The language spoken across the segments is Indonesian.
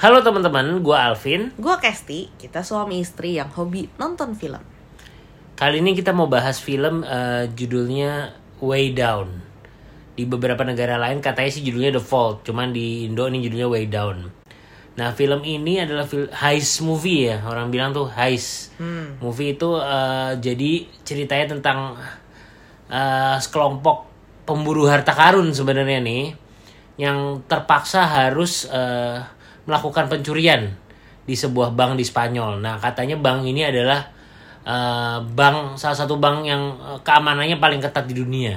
Halo teman-teman, gue Alvin. Gue Kesti, kita suami istri yang hobi nonton film. Kali ini kita mau bahas film eh, judulnya Way Down. Di beberapa negara lain katanya sih judulnya The Fault, cuman di Indo ini judulnya Way Down. Nah film ini adalah film heist movie ya, orang bilang tuh heist. Movie itu eh, jadi ceritanya tentang eh, sekelompok pemburu harta karun sebenarnya nih, yang terpaksa harus eh, melakukan pencurian di sebuah bank di Spanyol. Nah katanya bank ini adalah eh, bank salah satu bank yang eh, keamanannya paling ketat di dunia.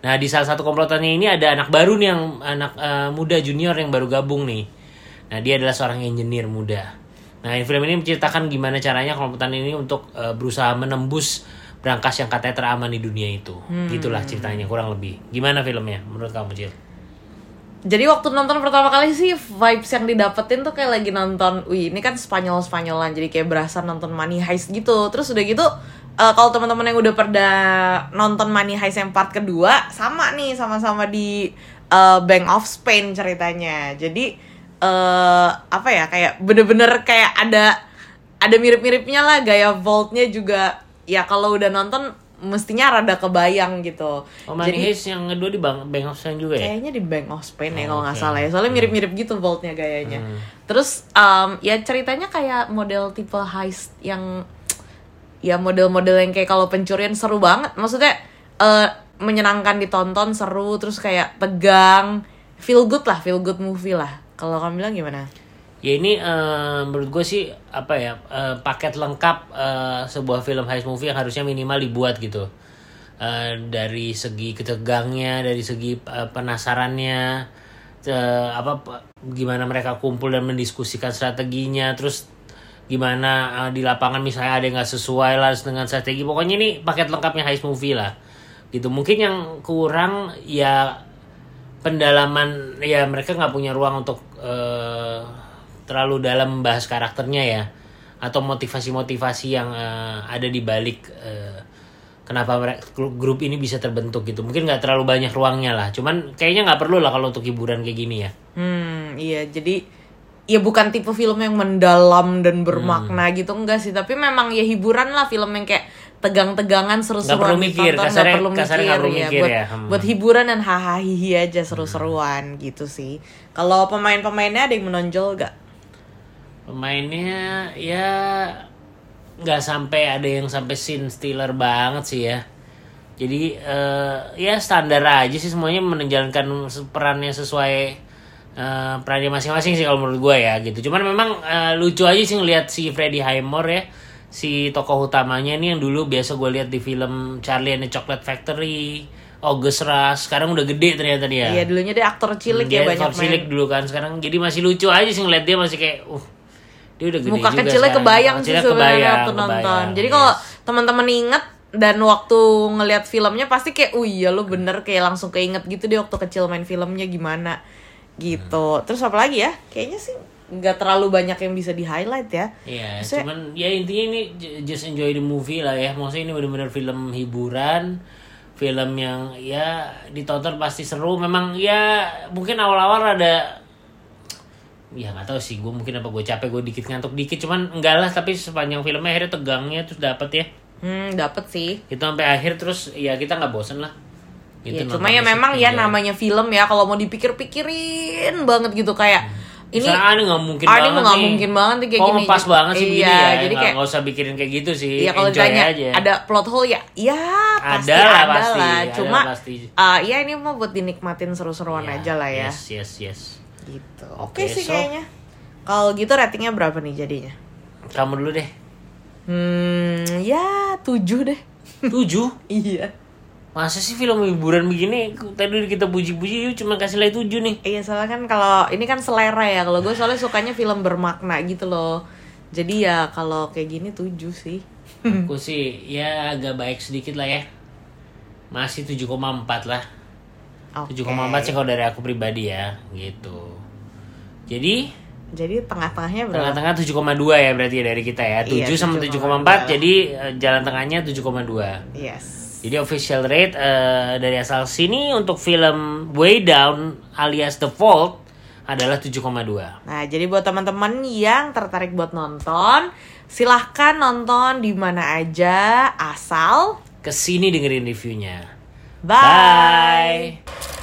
Nah di salah satu komplotannya ini ada anak baru nih yang anak eh, muda junior yang baru gabung nih. Nah dia adalah seorang engineer muda. Nah film ini menceritakan gimana caranya komplotan ini untuk eh, berusaha menembus brankas yang katanya teraman di dunia itu. Gitulah ceritanya kurang lebih. Gimana filmnya menurut kamu Cil? Jadi waktu nonton pertama kali sih vibes yang didapetin tuh kayak lagi nonton, wih ini kan Spanyol Spanyolan jadi kayak berasa nonton Money Heist gitu. Terus udah gitu eh, kalau teman-teman yang udah pernah nonton Money Heist yang part kedua sama nih sama-sama di eh, Bank of Spain ceritanya. Jadi eh apa ya kayak bener-bener kayak ada ada mirip-miripnya lah gaya vaultnya juga ya kalau udah nonton mestinya rada kebayang gitu. Oh, Money Heist yang kedua di Bank Bank of Spain juga ya? Kayaknya di Bank of Spain ya Oh, kalau nggak oke. salah ya. Soalnya mirip-mirip gitu vaultnya gayanya. Terus um, ya ceritanya kayak model tipe heist yang ya model-model yang kayak kalau pencurian seru banget. Maksudnya eh, menyenangkan ditonton, seru, terus kayak tegang, feel good lah, feel good movie lah. Kalau kamu bilang gimana? Ya ini eh, menurut gue sih apa ya eh, paket lengkap eh, sebuah film heist movie yang harusnya minimal dibuat gitu Eh, dari segi ketegangnya, dari segi eh, penasarannya, eh, apa gimana mereka kumpul dan mendiskusikan strateginya, terus gimana eh, di lapangan misalnya ada yang nggak sesuai lah dengan strategi. Pokoknya ini paket lengkapnya heist movie lah gitu. Mungkin yang kurang ya pendalaman ya mereka nggak punya ruang untuk eh, terlalu dalam membahas karakternya ya atau motivasi-motivasi yang eh, ada di balik eh, kenapa mereka grup ini bisa terbentuk gitu. Mungkin nggak terlalu banyak ruangnya lah. Cuman kayaknya nggak perlu lah kalau untuk hiburan kayak gini ya. Hmm, iya. Jadi ya bukan tipe film yang mendalam dan bermakna gitu enggak sih, tapi memang ya hiburan lah film yang kayak tegang-tegangan seru-seruan Nggak perlu mikir, ditonton, kasarnya- nggak perlu kasarnya nggak perlu mikir buat, ya, hmm. buat hiburan dan hahaha hihi aja seru-seruan gitu sih. Kalau pemain-pemainnya ada yang menonjol gak? Pemainnya ya nggak sampai ada yang sampai scene stealer banget sih ya. Jadi eh, ya standar aja sih semuanya menjalankan perannya sesuai eh, perannya masing-masing sih kalau menurut gue ya gitu. Cuman memang eh, lucu aja sih ngeliat si Freddie Highmore ya si tokoh utamanya nih yang dulu biasa gue lihat di film Charlie and the Chocolate Factory August Rush sekarang udah gede ternyata dia. Iya dulunya dia aktor cilik dia ya banyak aktor cilik main. dulu kan sekarang jadi masih lucu aja sih ngeliat dia masih kayak uh dia udah gede Muka juga kecilnya sekarang. kebayang sih sebenarnya kebayang, waktu nonton. kebayang, Jadi yes. kalau teman-teman inget dan waktu ngelihat filmnya pasti kayak, oh iya lu bener kayak langsung keinget gitu deh waktu kecil main filmnya gimana gitu. Terus apa lagi ya? Kayaknya sih nggak terlalu banyak yang bisa di highlight ya. Iya, Maksudnya- cuman ya intinya ini just enjoy the movie lah ya. Maksudnya ini benar-benar film hiburan, film yang ya ditonton pasti seru. Memang ya mungkin awal-awal ada ya nggak tahu sih gue mungkin apa gue capek gue dikit ngantuk dikit cuman enggak lah tapi sepanjang filmnya akhirnya tegangnya terus dapet ya Hmm, dapet sih. itu sampai akhir terus ya kita nggak bosen lah Ya, Gitu cuma nontonnya ya memang ya enjoy. namanya film ya kalau mau dipikir-pikirin banget gitu kayak ini Misalnya, ah, ini nggak mungkin ah, banget nggak mungkin banget nih kayak Kok gini. ngepas banget sih iya, begini ya jadi nggak kayak nggak usah pikirin kayak gitu sih Iya kalau enjoy ditanya aja ada plot hole ya, ya pasti Ada ada, lah, pasti. lah. Ada Cuma pasti. ah, ya ini mah buat dinikmatin seru-seruan Ya, aja lah ya. yes yes yes Gitu. Oke, Oke sih so- kayaknya. Kalau gitu ratingnya berapa nih jadinya? kamu dulu deh Hmm, ya tujuh deh. tujuh iya. masa sih film hiburan begini tadi kita puji-puji cuma kasih nilai tujuh nih Iya soalnya kan kalau ini kan selera ya. Kalau gue soalnya sukanya film bermakna gitu loh. Jadi ya kalau kayak gini tujuh sih. aku sih ya agak baik sedikit lah ya masih 7,4 lah Oke. 7,4 sih kalau dari aku pribadi ya gitu jadi Jadi tengah-tengahnya berapa? tengah-tengah 7,2 ya berarti ya dari kita ya 7 Iya, sama 7,2. 7,4 jadi eh, jalan tengahnya 7,2 Yes. Jadi official rate eh, dari asal sini untuk film Way Down alias The Fault adalah 7,2. Nah, jadi buat teman-teman yang tertarik buat nonton, silahkan nonton di mana aja, asal Ke sini dengerin reviewnya. Bye. Bye.